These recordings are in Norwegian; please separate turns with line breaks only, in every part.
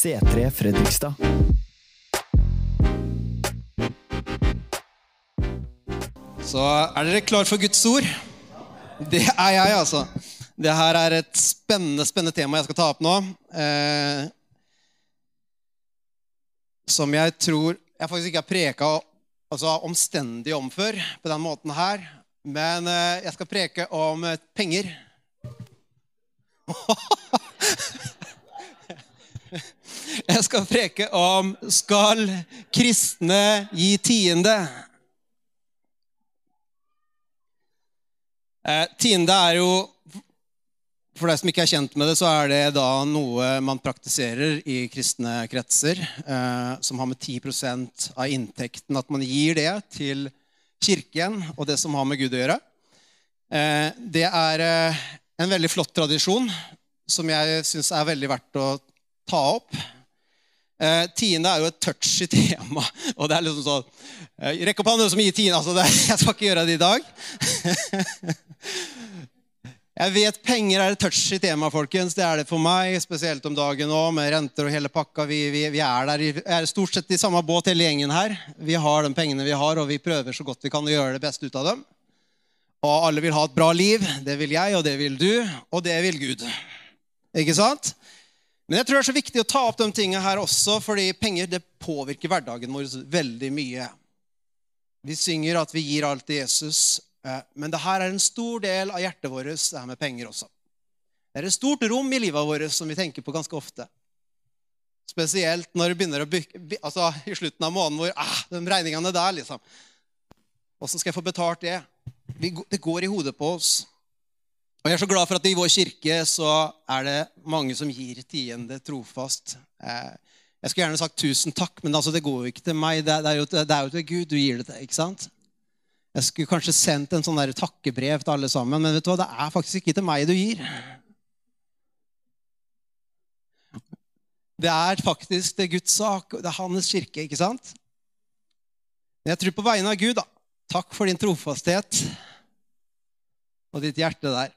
C3 Fredrikstad.
Så er dere klar for Guds ord? Det er jeg, altså. Det her er et spennende spennende tema jeg skal ta opp nå. Eh, som jeg tror jeg faktisk ikke har preka altså, omstendig om før på den måten her. Men eh, jeg skal preke om eh, penger. jeg skal preke om skal kristne gi tiende? Eh, tiende er jo For deg som ikke er kjent med det, så er det da noe man praktiserer i kristne kretser, eh, som har med 10% av inntekten At man gir det til kirken og det som har med Gud å gjøre. Eh, det er en veldig flott tradisjon som jeg syns er veldig verdt å ta opp. Eh, tiende er jo et touchy tema. og det er liksom sånn, eh, Rekk opp hånden som gir tiende. altså det, Jeg skal ikke gjøre det i dag. Jeg vet penger er et touchy tema, folkens. Det er det for meg, spesielt om dagen nå, med renter og hele pakka. Vi, vi, vi er der vi er stort sett i samme båt, hele gjengen her. Vi har de pengene vi har, og vi prøver så godt vi kan å gjøre det beste ut av dem. Og alle vil ha et bra liv. Det vil jeg, og det vil du, og det vil Gud. Ikke sant? Men jeg tror det er så viktig å ta opp de tingene her også, fordi penger det påvirker hverdagen vår veldig mye. Vi synger at vi gir alt til Jesus. Eh, men det her er en stor del av hjertet vårt, det her med penger også. Det er et stort rom i livet vårt som vi tenker på ganske ofte. Spesielt når det begynner å bygge, altså i slutten av måneden hvor ah, de regningene der, liksom. Åssen skal jeg få betalt det? Det går i hodet på oss. Og Jeg er så glad for at i vår kirke så er det mange som gir tiende trofast. Eh, jeg skulle gjerne sagt tusen takk, men altså, det går jo ikke til meg. Det er jo, det er jo til Gud du gir det til. ikke sant? Jeg skulle kanskje sendt en sånn der takkebrev til alle sammen, men vet du hva? det er faktisk ikke til meg du gir. Det er faktisk er Guds sak. Det er hans kirke, ikke sant? Men jeg tror på vegne av Gud, da. Takk for din trofasthet og ditt hjerte der.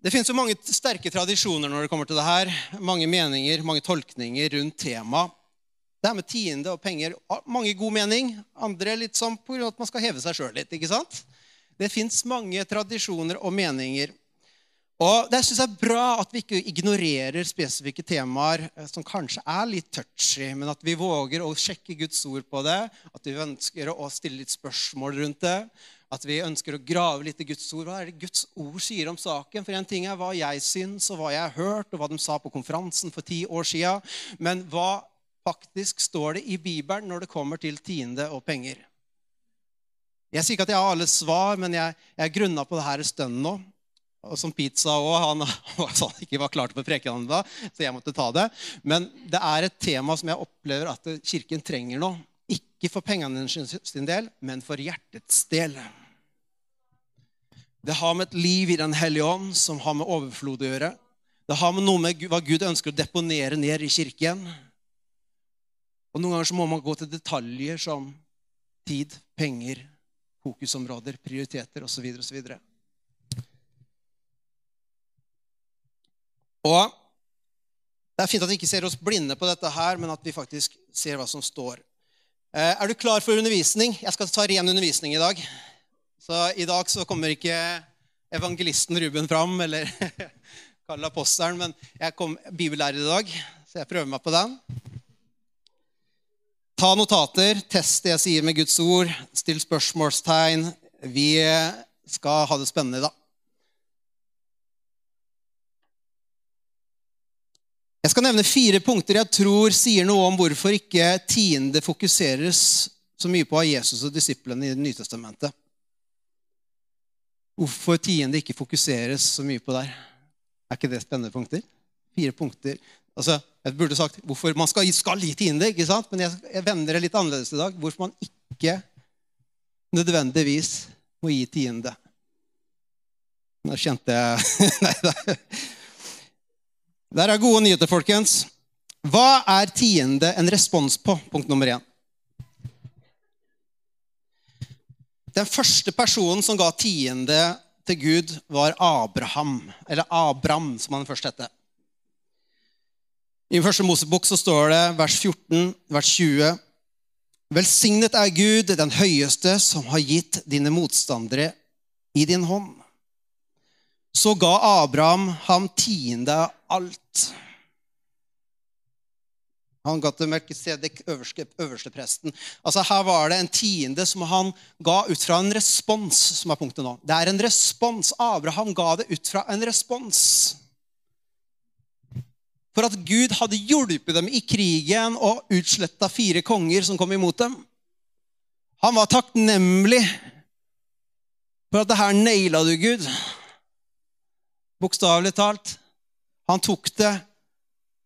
Det finnes jo mange sterke tradisjoner når det kommer til det her. Mange meninger, mange tolkninger rundt temaet. Det her med tiende og penger mange god mening. Andre litt sånn av at man skal heve seg sjøl litt. ikke sant? Det fins mange tradisjoner og meninger. Og Det synes jeg er bra at vi ikke ignorerer spesifikke temaer eh, som kanskje er litt touchy, men at vi våger å sjekke Guds ord på det. At vi ønsker å stille litt spørsmål rundt det. At vi ønsker å grave litt i Guds ord. Hva er det Guds ord sier om saken? For en ting er hva jeg syns, og hva jeg har hørt, og hva de sa på konferansen for ti år sia. Men hva faktisk står det i Bibelen når det kommer til tiende og penger. Jeg sier ikke at jeg har alle svar, men jeg, jeg grunna på det her en stund nå. Og som pizza òg. Han, han ikke var klar til å preke om da, så jeg måtte ta det. Men det er et tema som jeg opplever at Kirken trenger nå. Ikke for pengene sin del, men for hjertets del. Det har med et liv i Den hellige ånd som har med overflod å gjøre. Det har med noe med hva Gud ønsker å deponere ned i kirken. Og Noen ganger så må man gå til detaljer som tid, penger, fokusområder, prioriteter osv. osv. Og Det er fint at vi ikke ser oss blinde på dette her, men at vi faktisk ser hva som står. Eh, er du klar for undervisning? Jeg skal ta ren undervisning i dag. Så I dag så kommer ikke evangelisten Ruben fram, eller Karl apostelen, men jeg kom bibellærer i dag, så jeg prøver meg på den. Ta notater, test det jeg sier med Guds ord, still spørsmålstegn. Vi skal ha det spennende i dag. Jeg skal nevne fire punkter jeg tror sier noe om hvorfor ikke tiende fokuseres så mye på av Jesus og disiplene i Det nye testamentet. Hvorfor tiende ikke fokuseres så mye på der. Er ikke det spennende punkter? Fire punkter Altså, jeg burde sagt hvorfor man skal, skal gi tiende, ikke sant? men jeg, jeg vender det litt annerledes i dag. Hvorfor man ikke nødvendigvis må gi tiende. Nå kjente jeg Nei da. Der er gode nyheter, folkens. Hva er tiende en respons på? Punkt nummer én. Den første personen som ga tiende til Gud, var Abraham. Eller Abram, som han først het. I første Mosebok så står det vers 14, vers 20 Velsignet er Gud, den høyeste, som har gitt dine motstandere i din hånd. Så ga Abraham ham tiende alt. Han ga til Melkisedek, øverste, øverste presten. Altså Her var det en tiende som han ga ut fra en respons, som er punktet nå. Det er en respons. Abraham ga det ut fra en respons for at Gud hadde hjulpet dem i krigen og utsletta fire konger som kom imot dem. Han var takknemlig for at det her naila du, Gud. Bokstavelig talt. Han tok det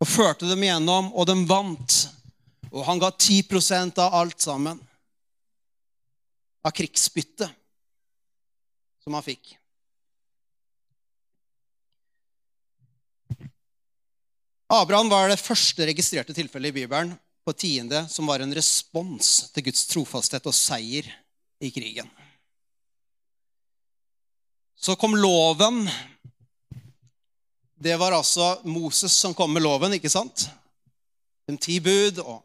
og førte dem gjennom, og de vant. Og han ga 10% av alt sammen. Av krigsbyttet som han fikk. Abraham var det første registrerte tilfellet i Bibelen på tiende som var en respons til Guds trofasthet og seier i krigen. Så kom loven. Det var altså Moses som kom med loven, ikke sant? De ti bud og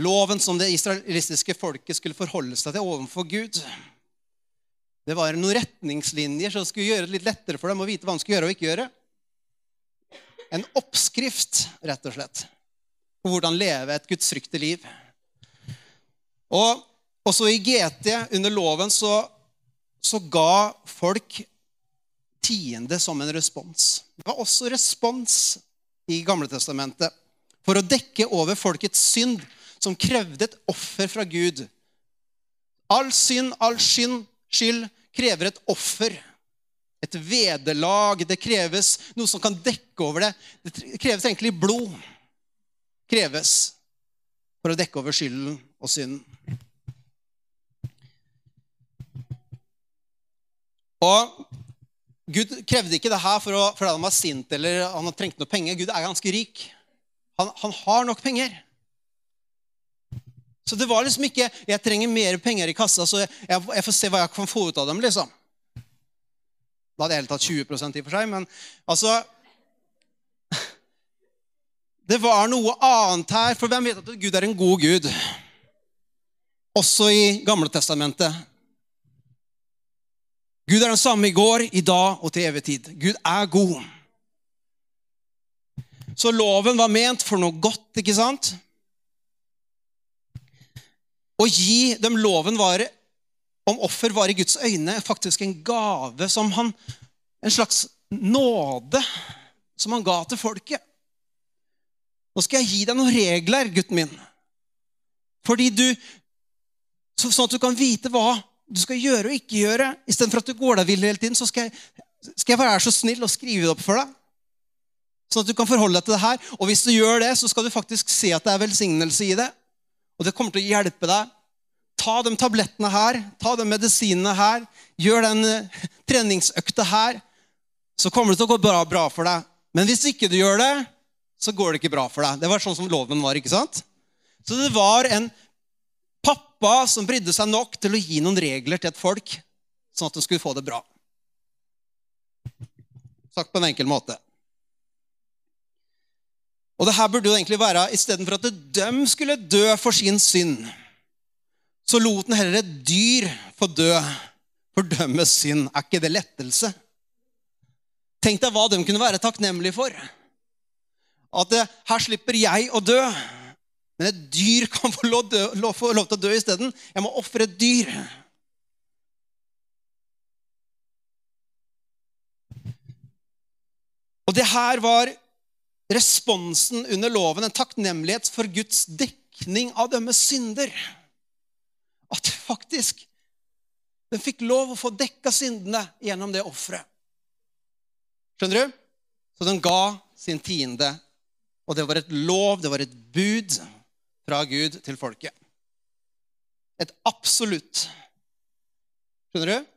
loven som det israelistiske folket skulle forholde seg til overfor Gud. Det var noen retningslinjer som skulle gjøre det litt lettere for dem å vite hva de skulle gjøre og ikke gjøre en oppskrift, rett og slett, på hvordan leve et gudsfryktig liv. Og også i GT, under loven, så, så ga folk tiende som en respons. Var også respons i Gamle Testamentet for å dekke over folkets synd, som krevde et offer fra Gud. All synd, all skyld, krever et offer et vederlag. Det kreves noe som kan dekke over det. Det kreves egentlig blod. Kreves for å dekke over skylden og synden. Og Gud krevde ikke det her fordi han var sint eller han trengte noe penger. Gud er ganske rik. Han, han, har nok penger. Så det var liksom ikke 'jeg trenger mer penger i kassa, så jeg, jeg får se hva jeg kan få ut av dem'. liksom. Da hadde jeg tatt 20 i og for seg, men altså Det var noe annet her, for hvem vet at Gud er en god Gud? Også i Gamle Testamentet. Gud er den samme i går, i dag og til evig tid. Gud er god. Så loven var ment for noe godt, ikke sant? Å gi dem loven var om offer var i Guds øyne faktisk en gave som han En slags nåde som han ga til folket. Nå skal jeg gi deg noen regler, gutten min. Fordi du, Sånn at du kan vite hva du skal gjøre og ikke gjøre. Istedenfor at du går deg vill hele tiden, så skal jeg, skal jeg være så snill og skrive det opp for deg. Sånn at du kan forholde deg til det her. Og hvis du gjør det, så skal du faktisk se at det er velsignelse i det. Og det kommer til å hjelpe deg Ta de tablettene her, ta de medisinene her, gjør den eh, treningsøkta her. Så kommer det til å gå bra, bra for deg. Men hvis ikke du gjør det, så går det ikke bra for deg. Det var sånn som loven var. ikke sant? Så det var en pappa som brydde seg nok til å gi noen regler til et folk, sånn at de skulle få det bra. Sagt på en enkel måte. Og det her burde jo egentlig være istedenfor at de skulle dø for sin synd så lot han heller et dyr få dø for dømmes synd. Er ikke det lettelse? Tenk deg hva de kunne være takknemlige for. At det, her slipper jeg å dø, men et dyr kan få lov, lov til å dø isteden. Jeg må ofre et dyr. Og det her var responsen under loven, en takknemlighet for Guds dekning av dømmes synder at faktisk den fikk lov å få dekka syndene gjennom det offeret. Skjønner du? Så den ga sin tiende. Og det var et lov, det var et bud fra Gud til folket. Et absolutt. Skjønner du?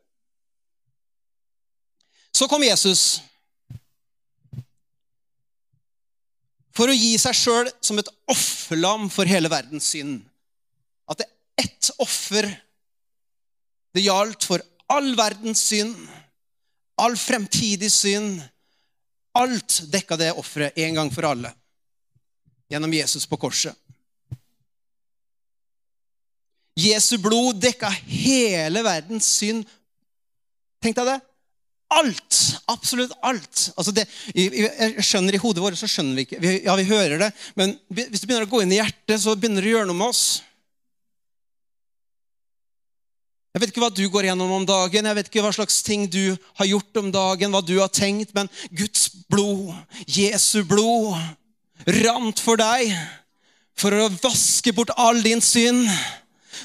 Så kom Jesus for å gi seg sjøl som et offerlam for hele verdens synd. At det ett offer. Det gjaldt for all verdens synd, all fremtidig synd. Alt dekka det offeret en gang for alle. gjennom Jesus på korset. Jesu blod dekka hele verdens synd. Tenk deg det. Alt. Absolutt alt. Altså det, jeg skjønner I hodet vårt så skjønner vi ikke. Ja, vi hører det, men hvis det begynner å gå inn i hjertet, så begynner det å gjøre noe med oss. Jeg vet ikke hva du går gjennom om dagen, jeg vet ikke hva slags ting du har gjort om dagen, hva du har tenkt, men Guds blod, Jesu blod, rant for deg for å vaske bort all din synd,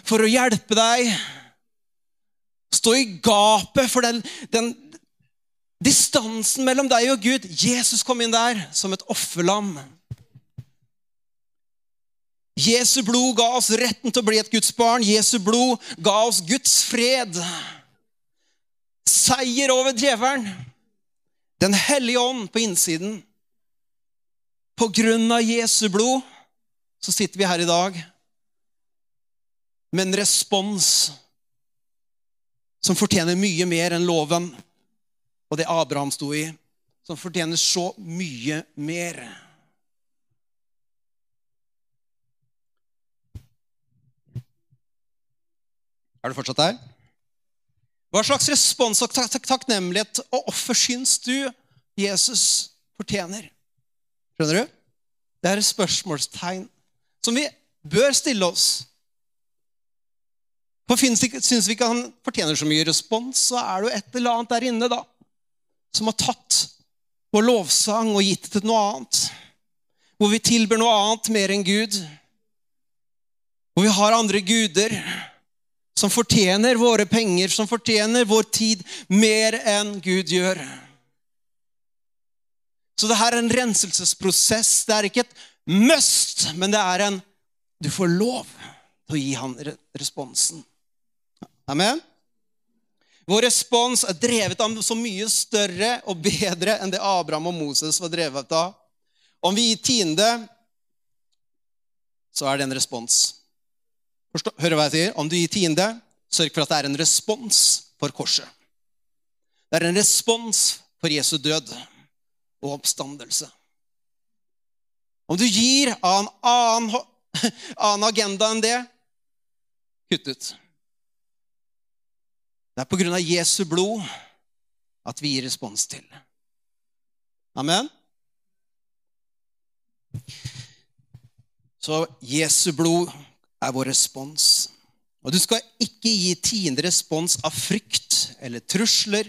for å hjelpe deg. Stå i gapet for den, den distansen mellom deg og Gud. Jesus kom inn der som et offerlam. Jesu blod ga oss retten til å bli et Guds barn. Jesu blod ga oss Guds fred. Seier over djevelen. Den hellige ånd på innsiden. På grunn av Jesu blod så sitter vi her i dag med en respons som fortjener mye mer enn loven og det Abraham sto i. Som fortjener så mye mer. Er du fortsatt der? Hva slags respons og takknemlighet og offer syns du Jesus fortjener? Skjønner du? Det er et spørsmålstegn som vi bør stille oss. For Syns vi ikke han fortjener så mye respons, så er det jo et eller annet der inne da, som har tatt vår lovsang og gitt det til noe annet. Hvor vi tilber noe annet mer enn Gud. Hvor vi har andre guder som fortjener våre penger, som fortjener vår tid mer enn Gud gjør. Så det her er en renselsesprosess. Det er ikke et must, men det er en Du får lov til å gi han responsen. Amen? Vår respons er drevet av så mye større og bedre enn det Abraham og Moses var drevet av. Om vi gir tiende, så er det en respons. Forstå, hører hva jeg sier? Om du gir tiende, sørg for at det er en respons for korset. Det er en respons for Jesu død og oppstandelse. Om du gir av en annen, annen agenda enn det, kutt ut. Det er på grunn av Jesu blod at vi gir respons til. Amen? Så Jesu blod er vår respons. Og du skal ikke gi tiende respons av frykt eller trusler,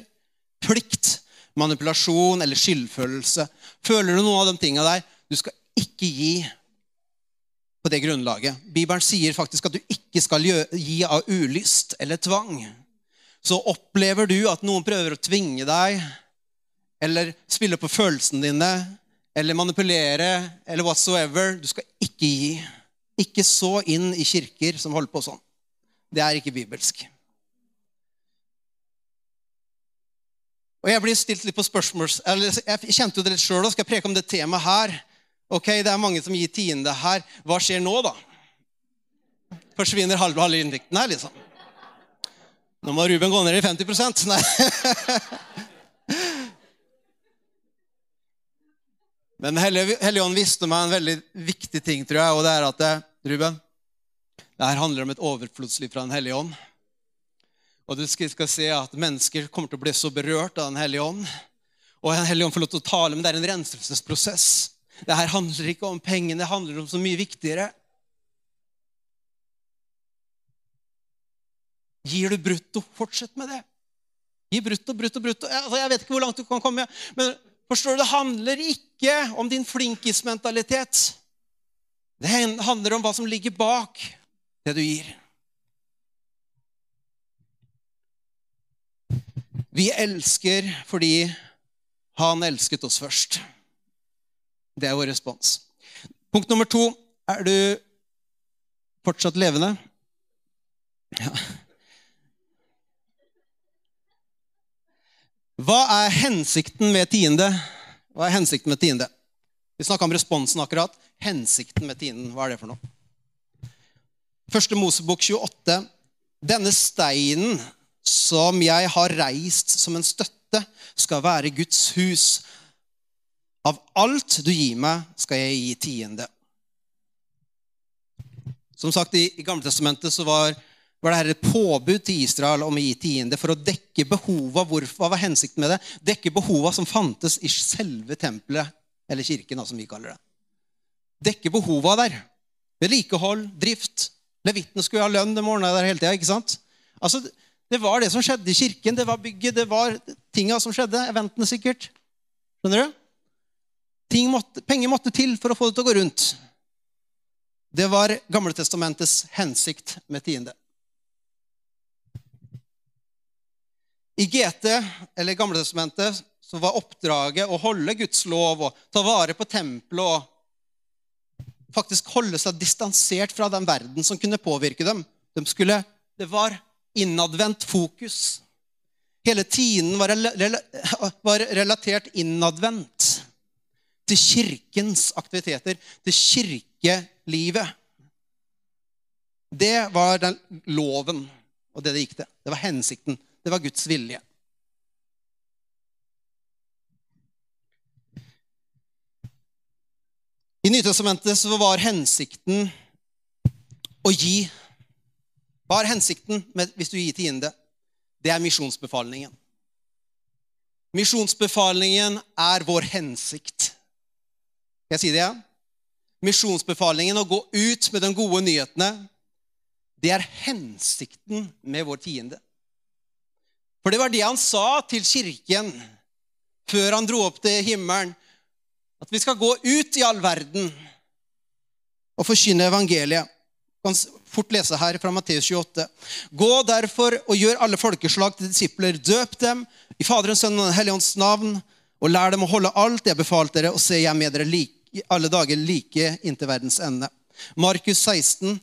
plikt, manipulasjon eller skyldfølelse. Føler du noe av de tinga der? Du skal ikke gi på det grunnlaget. Bibelen sier faktisk at du ikke skal gi av ulyst eller tvang. Så opplever du at noen prøver å tvinge deg eller spille på følelsene dine eller manipulere eller whatsoever, du skal ikke gi. Ikke så inn i kirker som holder på sånn. Det er ikke bibelsk. Og Jeg blir stilt litt på spørsmål, jeg kjente jo det litt sjøl. Skal jeg preke om det temaet her? Ok, Det er mange som gir tiende her. Hva skjer nå, da? Forsvinner halve, halve inntekten her, liksom? Nå må Ruben gå ned i 50 Nei. Men Helligånd visste meg en veldig viktig ting, tror jeg, og det er at det, Ruben, det her handler om et overflodsliv fra Den hellige ånd. Og du skal se at mennesker kommer til å bli så berørt av Den hellige ånd. Og Den hellige ånd får lov til å tale, men det er en renselsesprosess. Det her handler ikke om pengene, det handler om så mye viktigere. Gir du brutto, fortsett med det. Gi brutto, brutto, brutto. Altså, jeg vet ikke hvor langt du kan komme. men Forstår du, Det handler ikke om din flinkismentalitet. Det handler om hva som ligger bak det du gir. Vi elsker fordi han elsket oss først. Det er vår respons. Punkt nummer to. Er du fortsatt levende? Ja. Hva er hensikten med tiende? Hva er hensikten med tiende? Vi snakka om responsen akkurat. Hensikten med tienden, hva er det for noe? Første Mosebok 28. Denne steinen som jeg har reist som en støtte, skal være Guds hus. Av alt du gir meg, skal jeg gi tiende. Som sagt, I, i Gamletestamentet så var, var det her et påbud til Israel om å gi tiende for å dekke behova. Hva var hensikten med det? Dekke behova som fantes i selve tempelet, eller kirken, som vi kaller det. Dekke behova der. Vedlikehold, drift. Levitten skulle ha lønn, det morgenen der hele tida. Ikke sant? Altså, det var det som skjedde i kirken. Det var bygget, det var tinga som skjedde. Eventene, sikkert. Skjønner du? Måtte, penger måtte til for å få det til å gå rundt. Det var Gamletestamentets hensikt med tiende. I GT, eller Gamletestamentet, så var oppdraget å holde Guds lov og ta vare på tempelet og faktisk holde seg distansert fra den verden som kunne påvirke dem. De skulle, det var innadvendt fokus. Hele tiden var, var relatert innadvendt til kirkens aktiviteter, til kirkelivet. Det var den loven og det det gikk til. Det var hensikten. Det var Guds vilje. I Nytestamentet så var hensikten å gi Hva er hensikten med, hvis du gir tiende? Det er misjonsbefalingen. Misjonsbefalingen er vår hensikt. Skal jeg si det igjen? Misjonsbefalingen, å gå ut med de gode nyhetene, det er hensikten med vår tiende. For det var det han sa til kirken før han dro opp til himmelen. At vi skal gå ut i all verden og forkynne evangeliet. Vi kan fort lese her fra Matteus 28. Gå derfor og gjør alle folkeslag til disipler. Døp dem i Faderens, Sønnen og Den hellige ånds navn, og lær dem å holde alt jeg befalte dere, og se, jeg med dere like, alle dager like inntil verdens ende. Markus 16,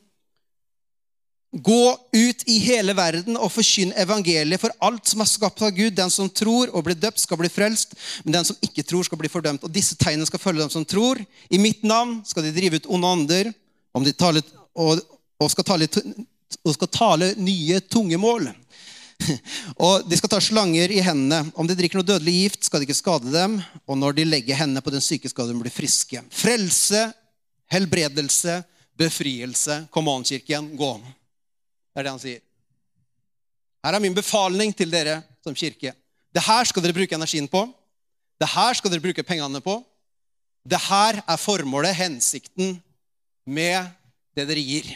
Gå ut i hele verden og forkynn evangeliet for alt som er skapt av Gud. Den som tror og blir døpt, skal bli frelst, men den som ikke tror, skal bli fordømt. Og disse tegnene skal følge dem som tror. I mitt navn skal de drive ut onde ånder, og, og, skal tale, og skal tale nye tungemål. Og de skal ta slanger i hendene. Om de drikker noe dødelig gift, skal de ikke skade dem. Og når de legger hendene på den syke, skal de bli friske. Frelse, helbredelse, befrielse. Kom on, kirken, gå. Det er det han sier. Her er min befaling til dere som kirke. Det her skal dere bruke energien på. Det her skal dere bruke pengene på. Det her er formålet, hensikten, med det dere gir.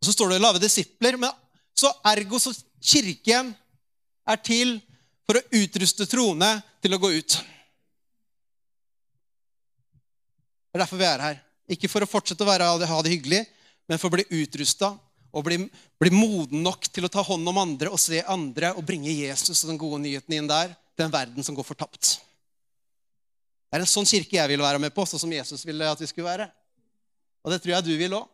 Og Så står det 'lave disipler', men så ergo så kirken er til for å utruste troende til å gå ut. Det er derfor vi er her. Ikke for å fortsette å være, ha det hyggelig, men for å bli utrusta og bli, bli, moden nok til å ta hånd om andre og se andre og bringe Jesus og den gode nyheten inn der til en verden som går fortapt. Det er en sånn kirke jeg ville være med på, sånn som Jesus ville at vi skulle være. Og det tror jeg du vil òg.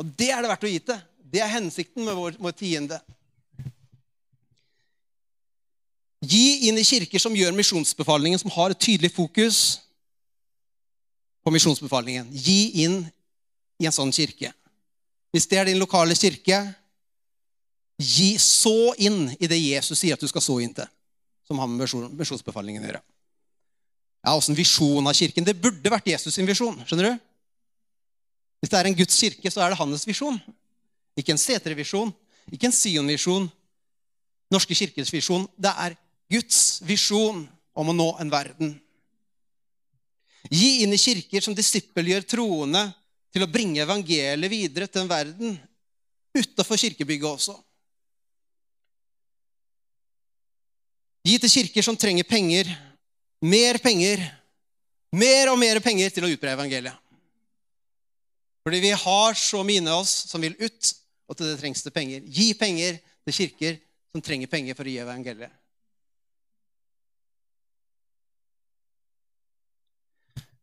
Og det er det verdt å gi til. Det er hensikten med vår, vår tiende. Gi inn i kirker som gjør misjonsbefalingen, som har et tydelig fokus på misjonsbefalingen. Gi inn i en sånn kirke. Hvis det er din lokale kirke, gi så inn i det Jesus sier at du skal så inn til. Som har med misjonsbefalingen å gjøre. Ja, en visjon av kirken. Det burde vært Jesus' sin visjon. skjønner du? Hvis det er en Guds kirke, så er det hans visjon. Ikke en Setre-visjon, ikke en Sion-visjon. Norske kirkes visjon. Det er Guds visjon om å nå en verden. Gi inn i kirker som disippelgjør troende til å bringe evangeliet videre til en verden utafor kirkebygget også. Gi til kirker som trenger penger, mer penger, mer og mer penger til å utbre evangeliet. Fordi vi har så mye av oss som vil ut, og til det trengs det penger. Gi penger til kirker som trenger penger for å gi evangeliet.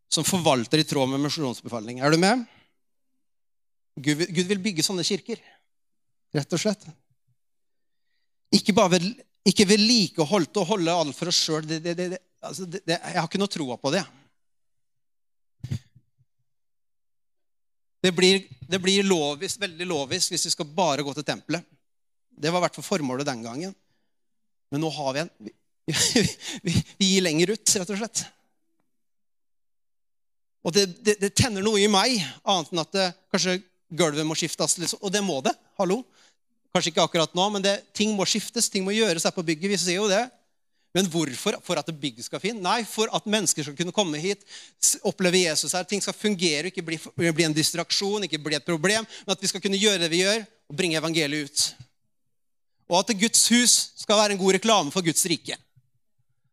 Som forvalter i tråd med misjonsbefaling. Er du med? Gud, Gud vil bygge sånne kirker, rett og slett. Ikke bare ved, ikke vedlikeholdt og holde alt for oss sjøl. Altså, jeg har ikke noe troa på det. Det blir, det blir lovis, veldig lovis hvis vi skal bare gå til tempelet. Det var i hvert fall formålet den gangen. Men nå har vi en Vi, vi, vi gir lenger ut, rett og slett. Og det, det, det, tenner noe i meg, annet enn at det, kanskje gulvet må skiftes. Liksom. Og det må det. hallo. Kanskje ikke akkurat nå, men det, ting må skiftes, ting må gjøres her på bygget. Vi sier jo det. Men hvorfor? For at bygget skal finne? Nei, for at mennesker skal kunne komme hit, oppleve Jesus her. Ting skal fungere, ikke bli, bli en distraksjon, ikke bli et problem, men at vi skal kunne gjøre det vi gjør, og bringe evangeliet ut. Og at Guds hus skal være en god reklame for Guds rike.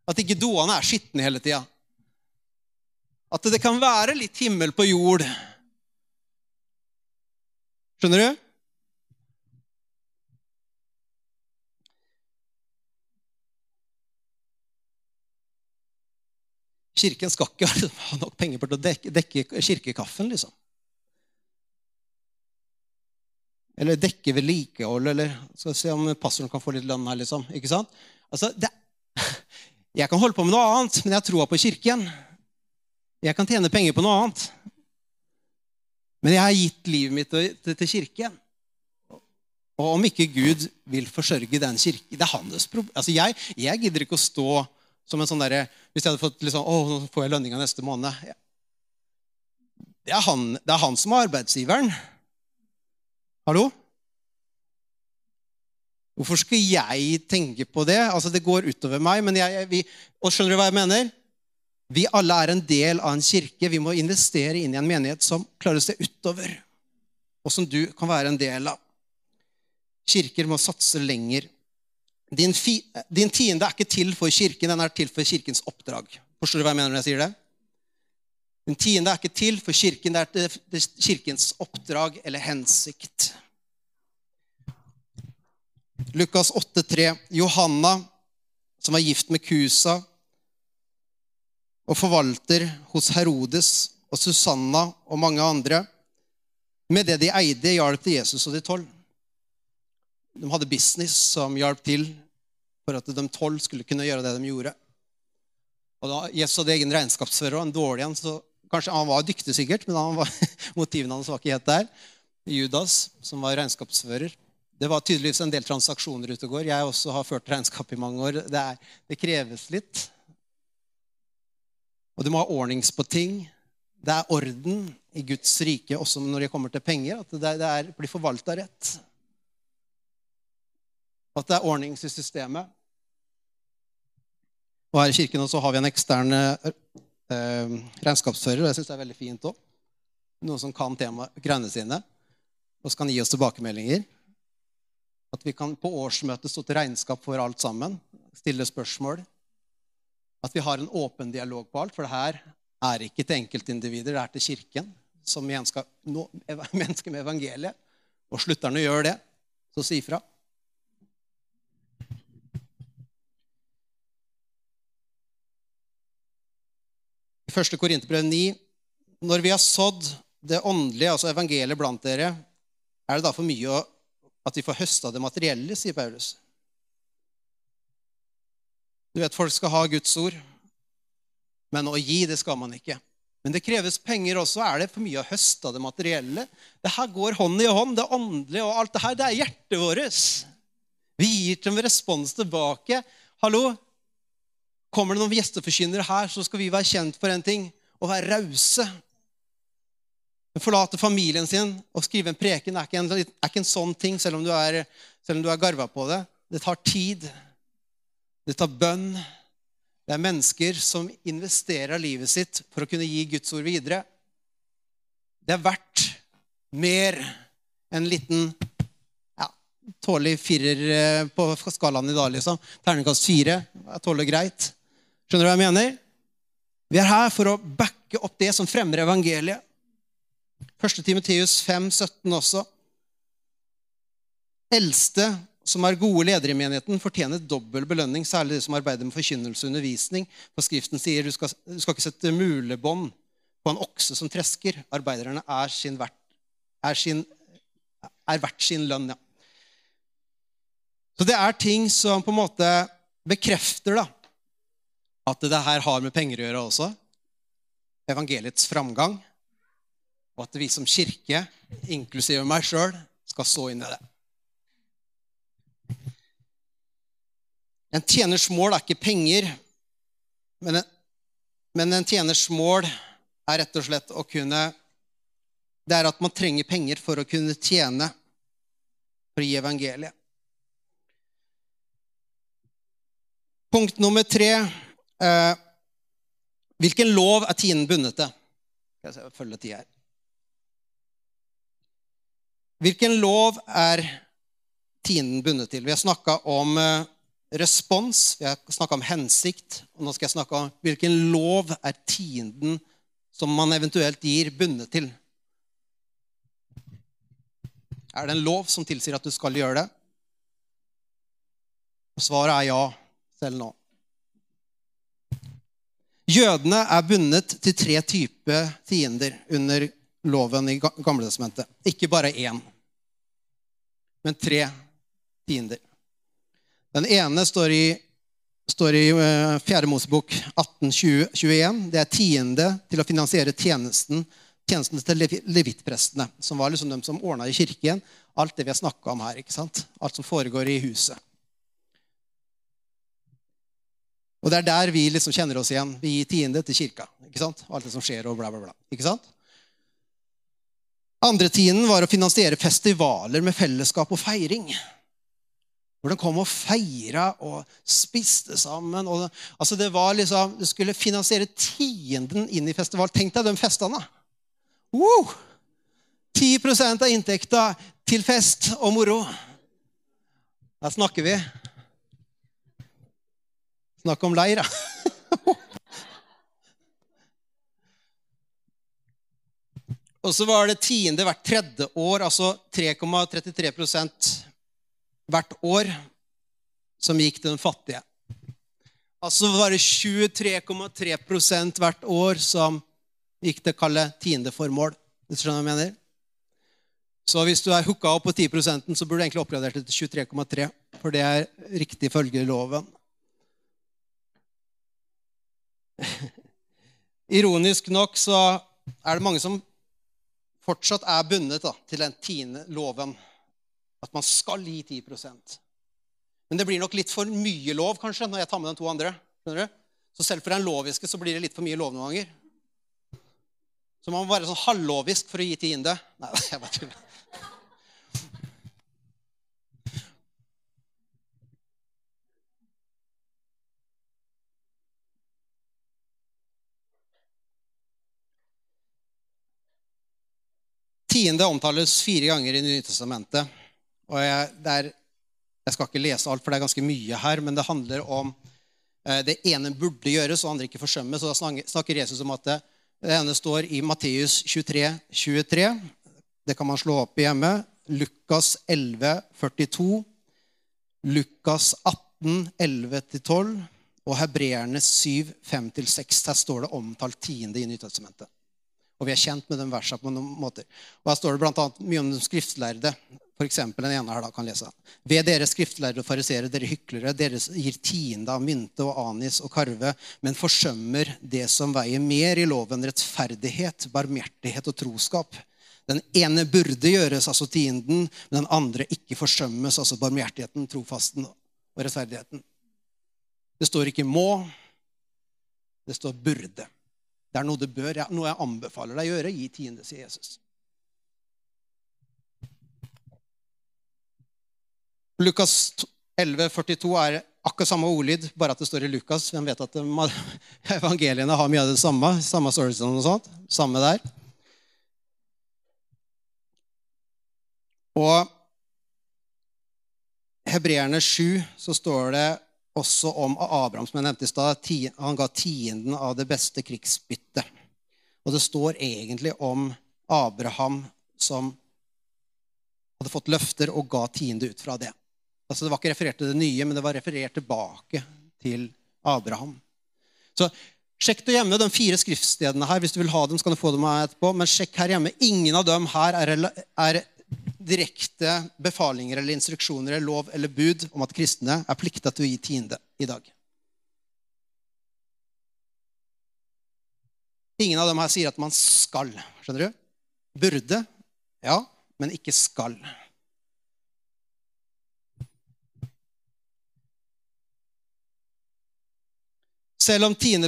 At ikke doene er skitne hele tida. At det kan være litt himmel på jord. Skjønner du? Kirken skal ikke ha nok penger til å dekke, dekke kirkekaffen, liksom. Eller dekke vedlikehold, eller skal se om pastoren kan få litt lønn her, liksom. Ikke sant? Altså, det, jeg kan holde på med noe annet, men jeg tror på Kirken. Jeg kan tjene penger på noe annet. Men jeg har gitt livet mitt til, Kirken. Og om ikke Gud vil forsørge den kirken Det er hans problem. Altså jeg, jeg gidder ikke å stå som en sånn der, Hvis jeg hadde fått liksom, å, nå får jeg lønninga neste måned det er, han, det er han som er arbeidsgiveren. Hallo? Hvorfor skal jeg tenke på det? Altså, Det går utover meg. men jeg, vi, og Skjønner du hva jeg mener? Vi alle er en del av en kirke. Vi må investere inn i en menighet som klarer å se utover, og som du kan være en del av. Kirker må satse lenger. Din, fi, din tiende er ikke til for kirken, den er til for kirkens oppdrag. Forstår du hva jeg mener når jeg sier det? Din tiende er ikke til for kirken, det er til kirkens oppdrag eller hensikt. Lukas 8,3. Johanna, som var gift med Kusa, og forvalter hos Herodes og Susanna og mange andre. Med det de eide, hjalp til Jesus og de tolv. De hadde business som hjalp til for at de tolv skulle kunne gjøre det de gjorde. Og da Jesus hadde egen regnskapsfører, og en dårlig en. så kanskje Han var dyktig, sikkert, men han var, motivene hans var ikke helt der. Judas, som var regnskapsfører. Det var tydeligvis en del transaksjoner ute og går. Jeg også har ført regnskap i mange år. Det, er, det kreves litt. Og du må ha ordnings på ting. Det er orden i Guds rike også når det kommer til penger. At det, det er, blir forvalta rett. At det er ordnings i systemet. Og her i kirken også har vi en ekstern eh, regnskapsfører, og jeg syns det er veldig fint òg. Noen som kan tema, greiene sine, og som kan gi oss tilbakemeldinger. At vi kan på årsmøtet stå til regnskap for alt sammen. Stille spørsmål. At vi har en åpen dialog på alt. For det her er ikke til enkeltindivider, det er til Kirken, som igjen skal nå mennesker med evangeliet. Og slutter han å gjøre det, så si ifra. I 1. Korinterbrev 9.: Når vi har sådd det åndelige, altså evangeliet, blant dere, er det da for mye at vi får høsta det materielle, sier Paulus. Du vet, Folk skal ha Guds ord, men å gi, det skal man ikke. Men det kreves penger også. Er det for mye å høste av det materielle? Det her går hånd i hånd. Det åndelige og alt det her, det er hjertet vårt. Vi gir en respons tilbake. Hallo? Kommer det noen gjesteforkynnere her, så skal vi være kjent for en ting å være rause. Forlate familien sin og skrive en preken er ikke en, er ikke en sånn ting, selv om du er, selv er garva på det. Det tar tid. Det tar bønn. Det er mennesker som investerer livet sitt for å kunne gi Guds ord videre. Det er verdt mer enn en liten ja, tålelig firer eh, på skalaen i dag, liksom. Terningkast fire. Jeg tåler greit. Skjønner du hva jeg mener? Vi er her for å backe opp det som fremmer evangeliet. 1. Timoteus 5, 17 også. Eldste som er gode ledere i menigheten, fortjener dobbel belønning, særlig de som arbeider med forkynnelse og undervisning. For Skriften sier du skal, du skal ikke sette mulebånd på en okse som tresker. Arbeiderne er, sin verdt, er, sin, er verdt sin lønn. Ja. Så det er ting som på en måte bekrefter da, at det her har med penger å gjøre også. Evangeliets framgang. Og at vi som kirke, inklusive meg sjøl, skal så inn i det. En tjeners mål er ikke penger, men en, men en tjeners mål er rett og slett å kunne Det er at man trenger penger for å kunne tjene, for å gi evangeliet. Punkt nummer tre. Eh, hvilken lov er tienden bundet til? Skal følge tida her. Hvilken lov er tienden bundet til? Vi har snakka om eh, respons, vi har snakka om hensikt, og nå skal jeg snakke om hvilken lov er tienden som man eventuelt gir, bundet til. Er det en lov som tilsier at du skal gjøre det? Svaret er ja, selv nå. Jødene er bundet til tre typer fiender under loven i Gamletestamentet. Ikke bare én, men tre fiender. Den ene står i, står i 4. Eh, Mosebok 1821. Det er tiende til å finansiere tjenesten, tjenesten til levittprestene, som var liksom de som ordna i kirken alt det vi har snakka om her. ikke sant? Alt som foregår i huset. Og det er der vi liksom kjenner oss igjen. Vi gir tiende til kirka. ikke sant? Alt det som skjer, og bla, bla, bla. Ikke sant? Andre tienden var å finansiere festivaler med fellesskap og feiring. Hvor de kom og feira og spiste sammen. Og, altså det var liksom, Du skulle finansiere tienden inn i festival. Tenk deg de festene. Wow! 10% av inntekta til fest og moro. Der snakker vi. Snakk om leir, da. og så var det tiende hvert tredje år, altså 3,33 hvert år som gikk til den fattige. Altså var det 23,3% hvert år som gikk til kalle tiendeformål. Du skjønner hva jeg mener? Så hvis du er hooka opp på 10% så burde du egentlig oppgradert det til 23,3 for det er riktig følge loven. Ironisk nok så er det mange som fortsatt er bundet til den tiende loven at man skal gi 10% Men det blir nok litt for mye lov kanskje, når jeg tar med de to andre. Du? Så selv for den loviske så blir det litt for mye lov noen ganger. Så man må være sånn halvlovisk for å gi tiende. Nei, jeg bare tuller. Tiende omtales fire ganger i Nytestamentet. Og jeg, er, jeg skal ikke lese alt, for det er ganske mye her, men det handler om eh, det ene burde gjøres, og andre ikke forsømmes. Og da snakker Jesus om at det, det ene står i Matteus 23, 23. Det kan man slå opp hjemme. Lukas 11, 42. Lukas 18, 11-12. Og Hebreerne 7, 5-6. Her står det omtalt tiende i Nytestamentet. Og vi er kjent med den versa på noen måter. Og Her står det bl.a. mye om de skriftlærde. Eksempel, den ene her da kan lese. Ved dere skriftlærere og fariseere, dere hyklere, dere gir tiende av mynte og anis og karve, men forsømmer det som veier mer i loven, rettferdighet, barmhjertighet og troskap. Den ene burde gjøres, altså tienden, men den andre ikke forsømmes, altså barmhjertigheten, trofasten og rettferdigheten. Det står ikke må, det står burde. Det er noe du bør, noe jeg anbefaler deg å gjøre. Gi tiende, sier Jesus. Lukas 11, 42 er akkurat samme ordlyd, bare at det står i Lukas. Hvem vet at evangeliene har mye av det samme? Samme stories og sånt. Samme der. Og Hebreerne 7 så står det også om Abraham, som jeg nevnte i stad. Han ga tienden av det beste krigsbyttet. Og det står egentlig om Abraham som hadde fått løfter og ga tiende ut fra det. Altså Det var ikke referert til det nye, men det var referert tilbake til Abraham. Så Sjekk du hjemme de fire skriftstedene her. Hvis du vil ha dem, så kan du få dem etterpå. Men sjekk her hjemme. Ingen av dem her er, er direkte befalinger eller instruksjoner eller lov eller bud om at kristne er plikta til å gi tiende i dag. Ingen av dem her sier at man skal. Skjønner du? Burde, ja, men ikke skal. Selv om 10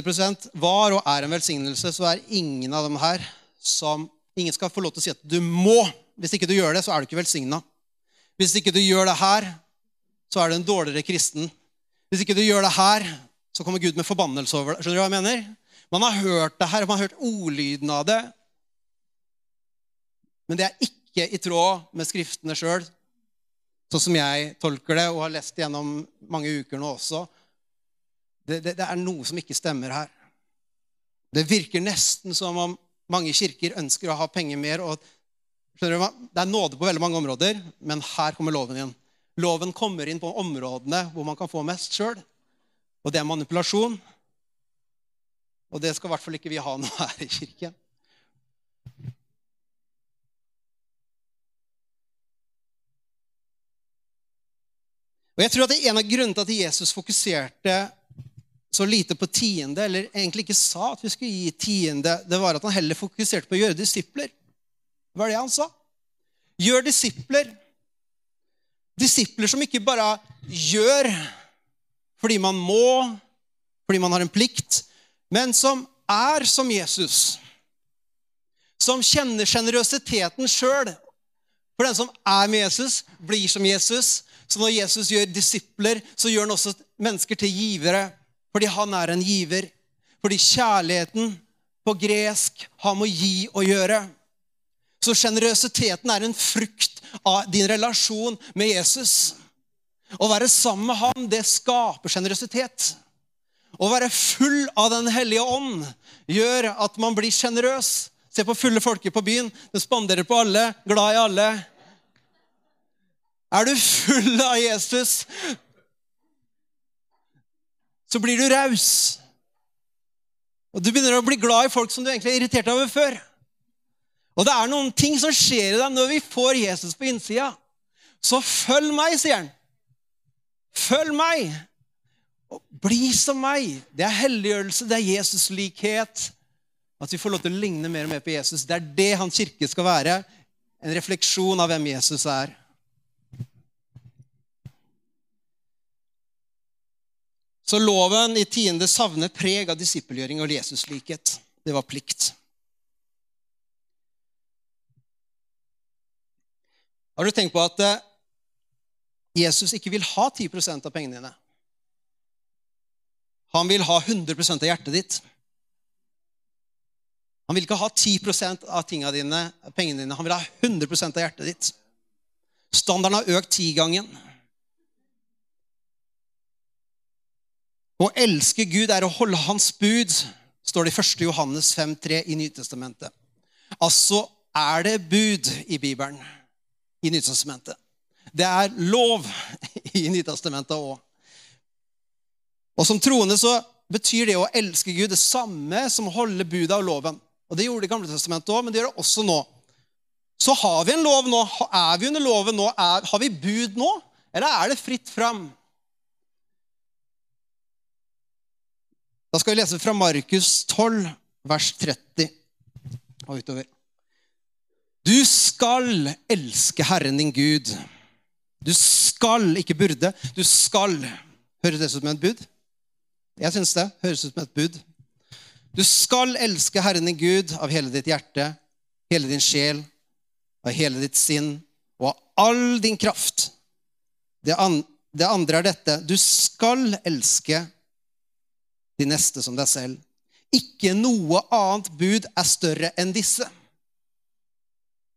var og er en velsignelse, så er ingen av dem her som Ingen skal få lov til å si at du må. Hvis ikke du gjør det, så er du ikke velsigna. Hvis ikke du gjør det her, så er du en dårligere kristen. Hvis ikke du gjør det her, så kommer Gud med forbannelse over deg. Skjønner du hva jeg mener? Man har hørt det her, man har hørt ordlyden av det. Men det er ikke i tråd med Skriftene sjøl, sånn som jeg tolker det og har lest gjennom mange uker nå også. Det, det, det er noe som ikke stemmer her. Det virker nesten som om mange kirker ønsker å ha penger mer. og du? Det er nåde på veldig mange områder, men her kommer loven inn. Loven kommer inn på områdene hvor man kan få mest sjøl. Og det er manipulasjon. Og det skal i hvert fall ikke vi ha noe her i kirken. Og jeg tror at det er En av grunnene til at Jesus fokuserte så lite på tiende, eller egentlig ikke sa at vi skulle gi tiende, det var at han heller fokuserte på å gjøre disipler. Det var det han sa. Gjør disipler. Disipler som ikke bare gjør fordi man må, fordi man har en plikt, men som er som Jesus. Som kjenner sjenerøsiteten sjøl. For den som er med Jesus, blir som Jesus. Så når Jesus gjør disipler, så gjør han også mennesker til givere. Fordi han er en giver. Fordi kjærligheten på gresk har med å gi å gjøre. Så sjenerøsiteten er en frukt av din relasjon med Jesus. Å være sammen med ham, det skaper sjenerøsitet. Å være full av Den hellige ånd gjør at man blir sjenerøs. Se på fulle folket på byen. Den spanderer på alle, glad i alle. Er du full av Jesus, så blir du raus. Og du begynner å bli glad i folk som du egentlig er irritert over før. Og det er noen ting som skjer i deg når vi får Jesus på innsida. Så følg meg, sier han. Følg meg. Og bli som meg. Det er helliggjørelse, det er Jesuslikhet. At vi får lov til å ligne mer og mer på Jesus. Det er det hans kirke skal være. En refleksjon av hvem Jesus er. Så loven i tiende savner preg av disippelgjøring og Jesuslikhet. Det var plikt. Har du tenkt på at eh, Jesus ikke vil ha 10% av pengene dine? Han vil ha 100% av hjertet ditt. Han vil ikke ha 10% av dine, pengene dine. Han vil ha 100% av hjertet ditt. Standarden har økt tigangen. Å elske Gud er å holde Hans bud, står det i 1. Johannes 5,3 i Nytestamentet. Altså er det bud i Bibelen i Nytestamentet. Det er lov i Nytestamentet òg. Og som troende så betyr det å elske Gud det samme som å holde budet og loven. Og Det gjorde det Gamle testamentet òg, men det gjør det også nå. Så har vi en lov nå. Er vi under loven nå? Er, har vi bud nå? Eller er det fritt fram? Da skal vi lese fra Markus 12, vers 30 og utover. Du skal elske Herren din Gud. Du skal, ikke burde. Du skal. Høres det ut som et bud? Jeg syns det. Høres ut som et bud. Du skal elske Herren din Gud av hele ditt hjerte, hele din sjel, av hele ditt sinn og av all din kraft. Det, andre er dette. Du skal elske de neste som deg selv. Ikke noe annet bud er større enn disse.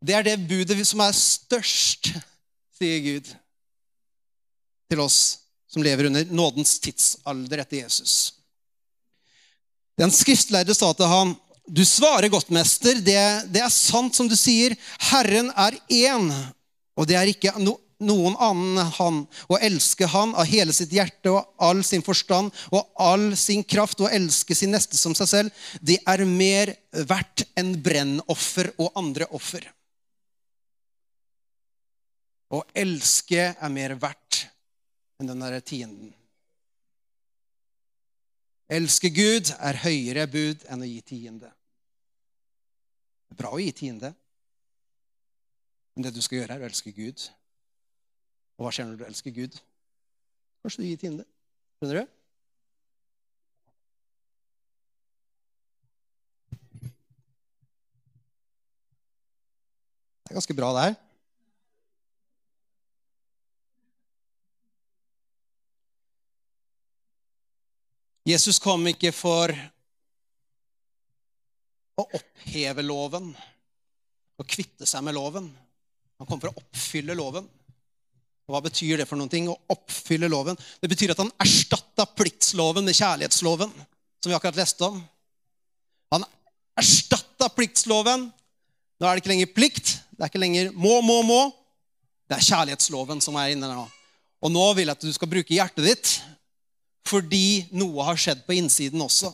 Det er det budet som er størst, sier Gud til oss som lever under nådens tidsalder etter Jesus. Den skriftlærde sa til ham, 'Du svarer godt, mester. Det, det er sant som du sier. Herren er én, og det er ikke no, noen annen han. og elske han av hele sitt hjerte og all sin forstand og all sin kraft og elske sin neste som seg selv, det er mer verdt enn brennoffer og andre offer. Å elske er mer verdt enn den derre tienden. Elske Gud er høyere bud enn å gi tiende. Det er bra å gi tiende, men det du skal gjøre, er å elske Gud. Og hva skjer når du elsker Gud? Kanskje du gir til. Skjønner du? Det er ganske bra, det her. Jesus kom ikke for å oppheve loven og kvitte seg med loven. Han kom for å oppfylle loven. Og Hva betyr det for noen ting? Å oppfylle loven? Det betyr at han erstatta pliktsloven med kjærlighetsloven, som vi akkurat leste om. Han erstatta pliktsloven. Nå er det ikke lenger plikt. Det er ikke lenger må, må, må. Det er kjærlighetsloven som er inne der nå. Og nå vil jeg at du skal bruke hjertet ditt fordi noe har skjedd på innsiden også.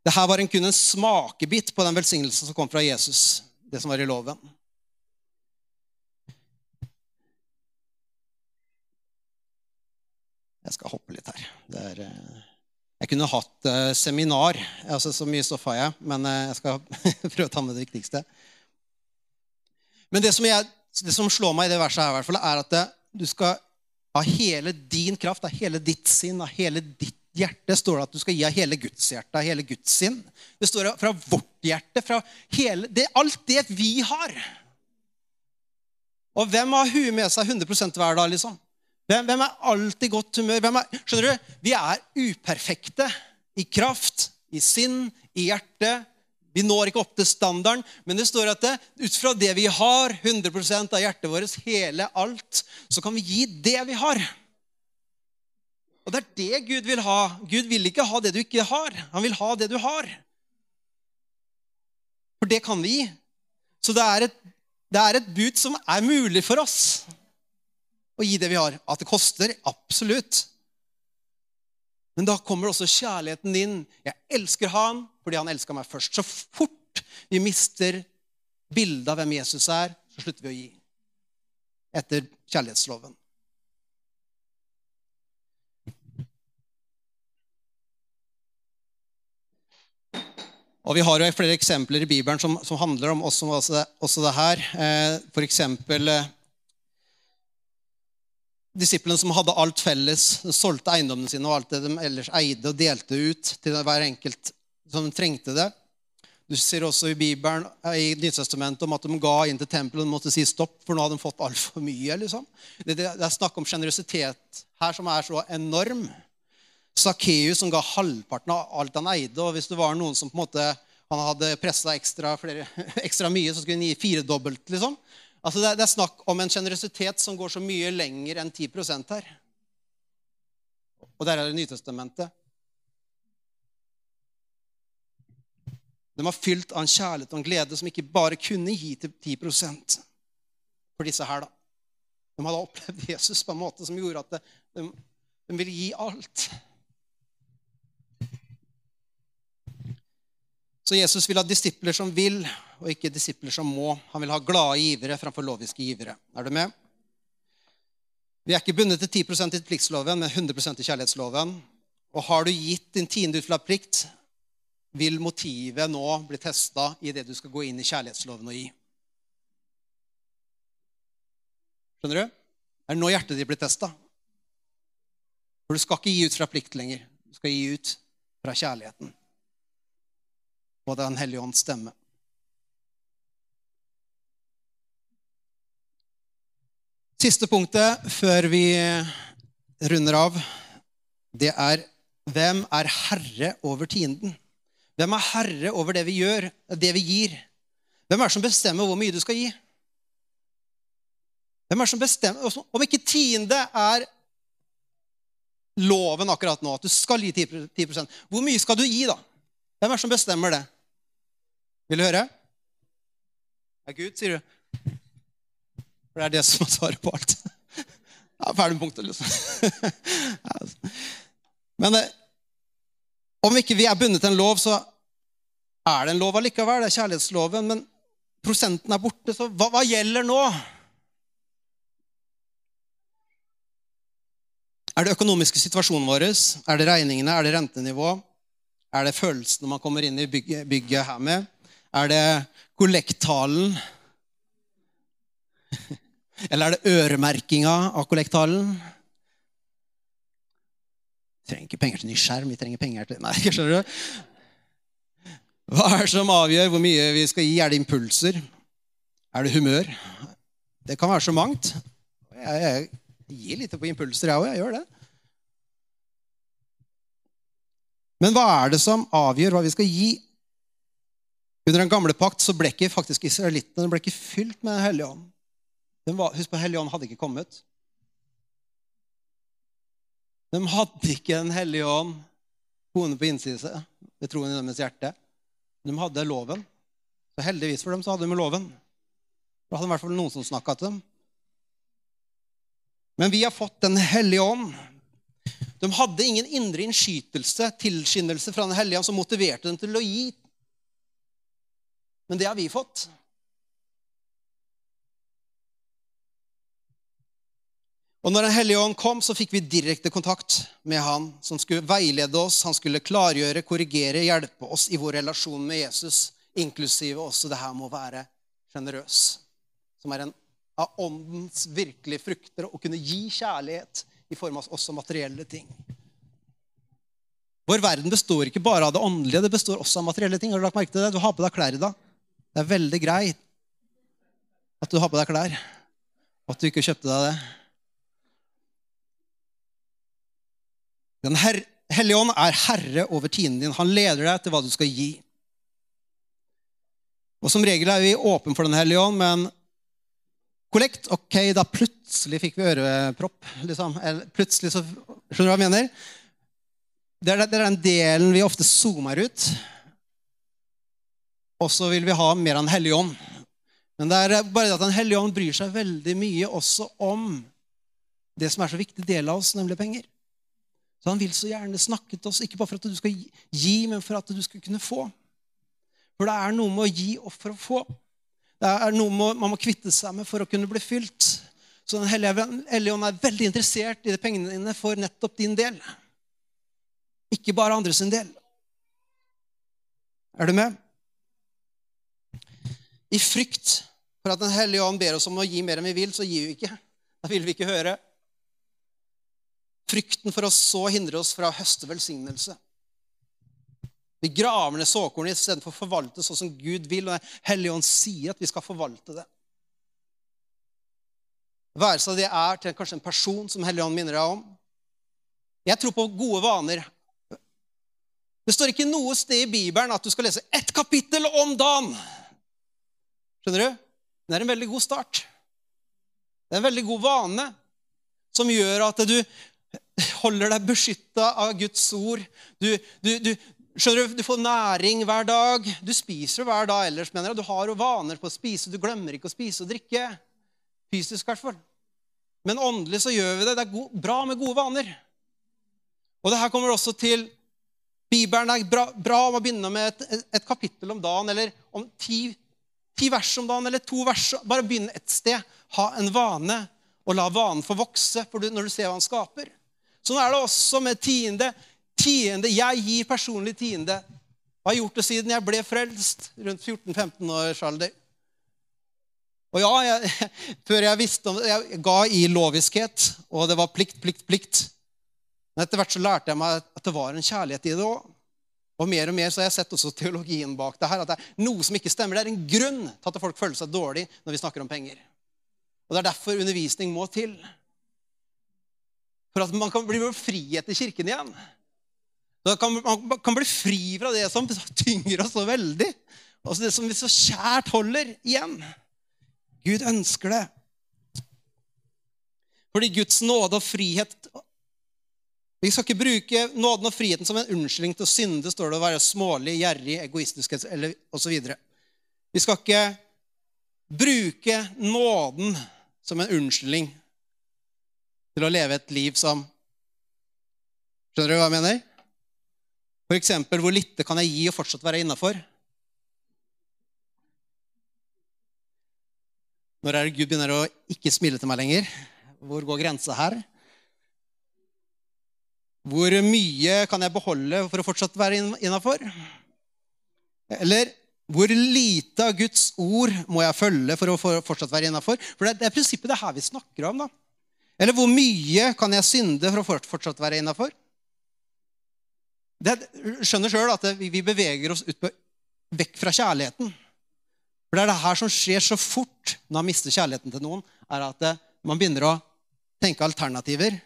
Dette var kun en smakebit på den velsignelsen som kom fra Jesus, det som var i loven. Jeg skal hoppe litt her. Er, eh, jeg kunne hatt uh, seminar. Altså, så mye stoff har jeg, men uh, jeg skal prøve å ta med det viktigste. Men det som jeg det som slår meg i det verset, her, er at du skal av hele din kraft, av hele ditt sinn, av hele ditt hjerte står det at du skal gi av hele Guds hjerte, av hele Guds sinn. Det står fra vårt hjerte, fra hele, det, alt det vi har. Og hvem har huet med seg 100 hver dag? liksom? Hvem, hvem er alltid i godt humør? Er, skjønner du? Vi er uperfekte i kraft, i sinn, i hjerte, vi når ikke opp til standarden, men det står at det, ut fra det vi har, 100% av hjertet vårt, hele alt, så kan vi gi det vi har. Og det er det Gud vil ha. Gud vil ikke ha det du ikke har. Han vil ha det du har. For det kan vi. Så det er et, det er et bud som er mulig for oss å gi det vi har. At det koster, absolutt. Men da kommer også kjærligheten din. Jeg elsker han fordi han elska meg først. Så fort vi mister bildet av hvem Jesus er, så slutter vi å gi. Etter kjærlighetsloven. Og Vi har jo flere eksempler i Bibelen som, som handler om også, også, også det her. Eh, eksempel eh, disiplene som hadde alt felles, solgte eiendommene sine og alt det de ellers eide, og delte ut til hver enkelt som trengte det. Du ser også i Bibelen i Nytestamentet om at de ga inn til tempelet og måtte si stopp, for nå hadde de fått altfor mye. liksom. Det, det, det er snakk om sjenerøsitet her som er så enorm. Sakkeus som ga halvparten av alt han eide. og Hvis det var noen som på en måte, han hadde pressa ekstra, ekstra, mye, så skulle han gi firedobbelt. liksom. Altså det, det er snakk om en sjenerøsitet som går så mye lenger enn 10 her. Og der er det Nytestamentet. De var fylt av en kjærlighet og en glede som ikke bare kunne gi til 10% for disse her. da. De hadde opplevd Jesus på en måte som gjorde at de, de ville gi alt. Så Jesus vil ha disipler som vil, og ikke disipler som må. Han vil ha glade givere framfor loviske givere. Er du med? Vi er ikke bundet til 10% i pliktsloven, men 100% i kjærlighetsloven. Og har du gitt din tiende ut fra plikt, vil motivet nå bli testa i det du skal gå inn i kjærlighetsloven og gi. Skjønner du? Det er nå hjertet ditt blir testa. For du skal ikke gi ut fra plikt lenger. Du skal gi ut fra kjærligheten. Og Den hellige ånds stemme. Siste punktet før vi runder av, det er hvem er herre over tienden? Hvem er herre over det vi gjør, det vi gir? Hvem er det som bestemmer hvor mye du skal gi? Hvem er det som bestemmer? Om ikke tiende er loven akkurat nå, at du skal gi 10% hvor mye skal du gi, da? Hvem er det som bestemmer det? Vil du høre? Det er Gud, sier du. For det er det som er svaret på alt. Ja, ferdig med punktet, liksom. Men eh, om ikke vi er bundet til en lov, så er det en lov allikevel. Det er kjærlighetsloven. Men prosenten er borte, så hva, hva gjelder nå? Er det økonomiske situasjonen vår? Er det regningene? Er det rentenivå? Er det følelsene man kommer inn i bygget, bygget her med? Er det kollekttalen? Eller er det øremerkinga av kollekttalen? Vi trenger ikke penger til ny skjerm. Vi trenger penger til Nei, skjønner du? Hva er det som avgjør hvor mye vi skal gi? Er det impulser? Er det humør? Det kan være så mangt. Jeg, jeg gir litt på impulser, jeg òg. Jeg gjør det. Men hva er det som avgjør hva vi skal gi? Under den gamle pakt så ble ikke faktisk israelittene ble ikke fylt med Den hellige ånd. Husk på, Den hellige ånd hadde ikke kommet. De hadde ikke Den hellige ånd boende på innsiden ved troen i deres hjerte. De hadde loven. Så heldigvis for dem så hadde de loven. Da hadde i hvert fall noen som snakka til dem. Men vi har fått Den hellige ånd. De hadde ingen indre innskytelse, tilskyndelse fra Den hellige ånd som motiverte dem til å gi. Men det har vi fått. Og når Den hellige ånd kom, så fikk vi direkte kontakt med han som skulle veilede oss. Han skulle klargjøre, korrigere, hjelpe oss i vår relasjon med Jesus, inklusive også det her med å være sjenerøs, som er en av åndens virkelige frukter, å kunne gi kjærlighet i form av også materielle ting. Vår verden består ikke bare av det åndelige, det består også av materielle ting. Har Du lagt merke til det? Du har på deg klær i dag. Det er veldig greit at du har på deg klær, og at du ikke kjøpte deg det. Den her, hellige ånd er herre over tiden din. Han leder deg til hva du skal gi. Og Som regel er vi åpne for Den hellige ånd, men kollekt Ok, da plutselig fikk vi ørepropp. liksom. Plutselig så, Skjønner du hva jeg mener? Det er, det er den delen vi ofte zoomer ut. Og så vil vi ha mer av Den hellige ånd. Men det er bare det at Den hellige ånd bryr seg veldig mye også om det som er så viktig del av oss, nemlig penger. Så han vil så gjerne snakke til oss, ikke bare for at du skal gi, men for at du skal kunne få. For det er noe med å gi og for å få. Det er noe man må kvitte seg med for å kunne bli fylt. Så Den hellige ånd er veldig interessert i de pengene dine for nettopp din del. Ikke bare andre sin del. Er du med? I frykt for at Den hellige ånd ber oss om å gi mer enn vi vil, så gir vi ikke. Da vil vi ikke høre. Frykten for oss så hindrer oss fra å høste velsignelse. Vi graver ned såkornet istedenfor å forvalte sånn som Gud vil. Og Den Hellige Ånd sier at vi skal forvalte det. Være seg det er til kanskje en person som Hellige Ånd minner deg om. Jeg tror på gode vaner. Det står ikke noe sted i Bibelen at du skal lese ett kapittel om dagen. Skjønner du? Det er en veldig god start. Det er en veldig god vane som gjør at du holder deg beskytta av Guds ord. Du, du, du, skjønner du, du får næring hver dag. Du spiser hver dag ellers, mener jeg. Du har jo vaner på å spise. Du glemmer ikke å spise og drikke. Fysisk, i hvert fall. Men åndelig så gjør vi det. Det er bra med gode vaner. Og det her kommer også til Bibelen er bra, bra om å begynne med et, et, kapittel om dagen, eller om ti, ti vers om dagen, eller to vers. Bare begynne et sted. Ha en vane, og la vanen få vokse når du ser hva han skaper. Sånn er det også med tiende. Tiende, Jeg gir personlig tiende. Hva har gjort det siden jeg ble frelst, rundt 14-15 års alder. Og ja, jeg, før jeg visste om det, jeg ga i loviskhet, og det var plikt, plikt, plikt. Men etter hvert så lærte jeg meg at det var en kjærlighet i det òg. Og mer og mer så har jeg sett også teologien bak det her. At det er noe som ikke stemmer. Det er en grunn til at folk føler seg dårlig når vi snakker om penger. Og Det er derfor undervisning må til. For at man kan bli frihet i kirken igjen. Kan, man kan bli fri fra det som tynger oss så veldig. Altså det som vi så kjært holder igjen. Gud ønsker det. Fordi Guds nåde og frihet Vi skal ikke bruke nåden og friheten som en unnskyldning til å synde, står det å være smålig, gjerrig, egoistisk osv. Vi skal ikke bruke nåden som en unnskyldning til å leve et liv som Skjønner du hva jeg mener? For eksempel, hvor lite kan jeg gi og fortsatt være innafor? Når er det Gud begynner å ikke smile til meg lenger? Hvor går grensa her? Hvor mye kan jeg beholde for å fortsatt være innafor? Eller hvor lite av Guds ord må jeg følge for å fortsatt være innafor? For det er prinsippet det her vi snakker om. da. Eller hvor mye kan jeg synde for å fortsatt være innafor? Skjønner sjøl at vi beveger oss på vekk fra kjærligheten. For det er det her som skjer så fort når man mister kjærligheten til noen, er at det, man begynner å tenke alternativer.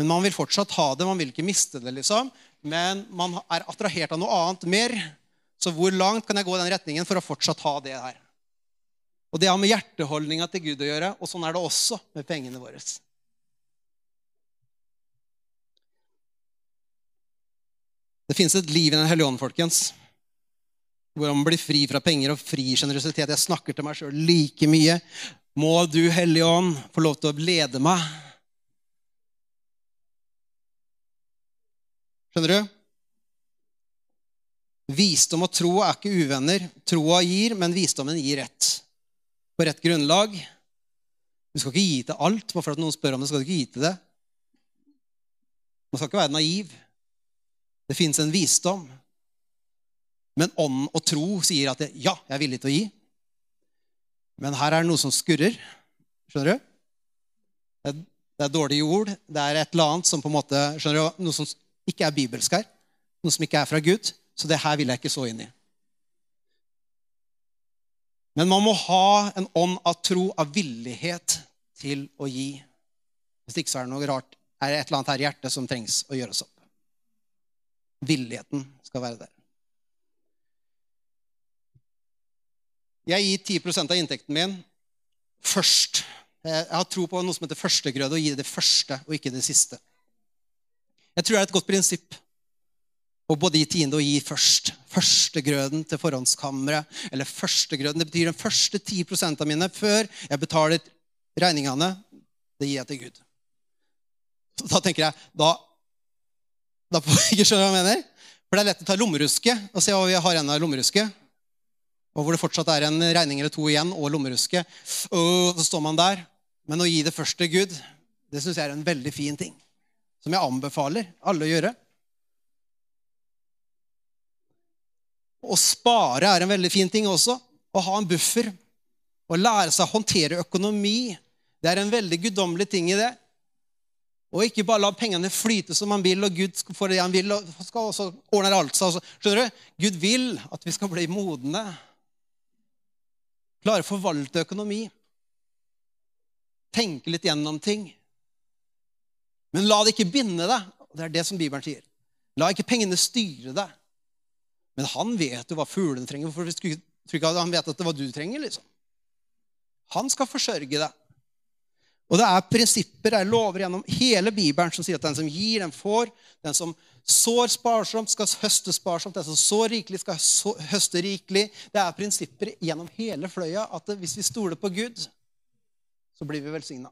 Men man vil fortsatt ha det, man vil ikke miste det, liksom. Men man er attrahert av noe annet mer. Så hvor langt kan jeg gå i den retningen for å fortsatt ha det her? Og det har med hjerteholdninga til Gud å gjøre, og sånn er det også med pengene våre. Det fins et liv i Den hellige ånd, folkens. Hvor man blir fri fra penger og fri sjenerøsitet. Jeg snakker til meg sjøl like mye. Må du, Hellige Ånd, få lov til å lede meg. Skjønner du? Visdom og tro er ikke uvenner. Troa gir, men visdommen gir rett. På rett grunnlag. Du skal ikke gi til alt. Bare at noen spør om det, skal du ikke gi til det. Man skal ikke være naiv. Det fins en visdom. Men ånd og tro sier at det, 'ja, jeg er villig til å gi'. Men her er det noe som skurrer. Skjønner du? Det er, det er dårlige ord. Det er et eller annet som på en måte, skjønner du, noe som ikke er bibelsk her. Noe som ikke er fra Gud. Så det her vil jeg ikke så inn i. Men man må ha en ånd av tro, av villighet til å gi. Hvis ikke så er det noe rart. Er det et eller annet her i hjertet som trengs å gjøres opp. Villigheten skal være der. Jeg gir 10% av inntekten min først. Jeg har tro på noe som heter førstegrøde, og gi det første og ikke det siste. Jeg tror det er et godt prinsipp å både gi tiende og gi først. Førstegrøden til forhåndskammeret. Eller førstegrøden, Det betyr den første 10% av mine før jeg betaler regningene. Det gir jeg til Gud. Så da tenker jeg da, da får jeg ikke skjønne hva jeg mener. For det er lett å ta lommeruske og se hva vi har igjen av lommeruske og hvor det fortsatt er en regning eller to igjen, og lommeruske, og så står man der. Men å gi det først til Gud, det syns jeg er en veldig fin ting. Som jeg anbefaler alle å gjøre. Å spare er en veldig fin ting også. Å ha en buffer. Å lære seg å håndtere økonomi. Det er en veldig guddommelig ting i det. Og ikke bare la pengene flyte som man vil, og Gud får det han vil. og skal også ordne alt seg. Skjønner du? Gud vil at vi skal bli modne. Klare å forvalte økonomi. Tenke litt gjennom ting. Men la det ikke binde deg. Det er det som Bibelen sier. La ikke pengene styre deg. Men han vet jo hva fuglene trenger. Hvorfor skulle ikke han vet at det var du trenger? liksom? Han skal forsørge deg. Og det er prinsipper, det er lover gjennom hele Bibelen som sier at den som gir, den får. Den som sår sparsomt, skal høste sparsomt. Den som sår rikelig, skal høste rikelig. Det er prinsipper gjennom hele fløya at hvis vi stoler på Gud, så blir vi velsigna.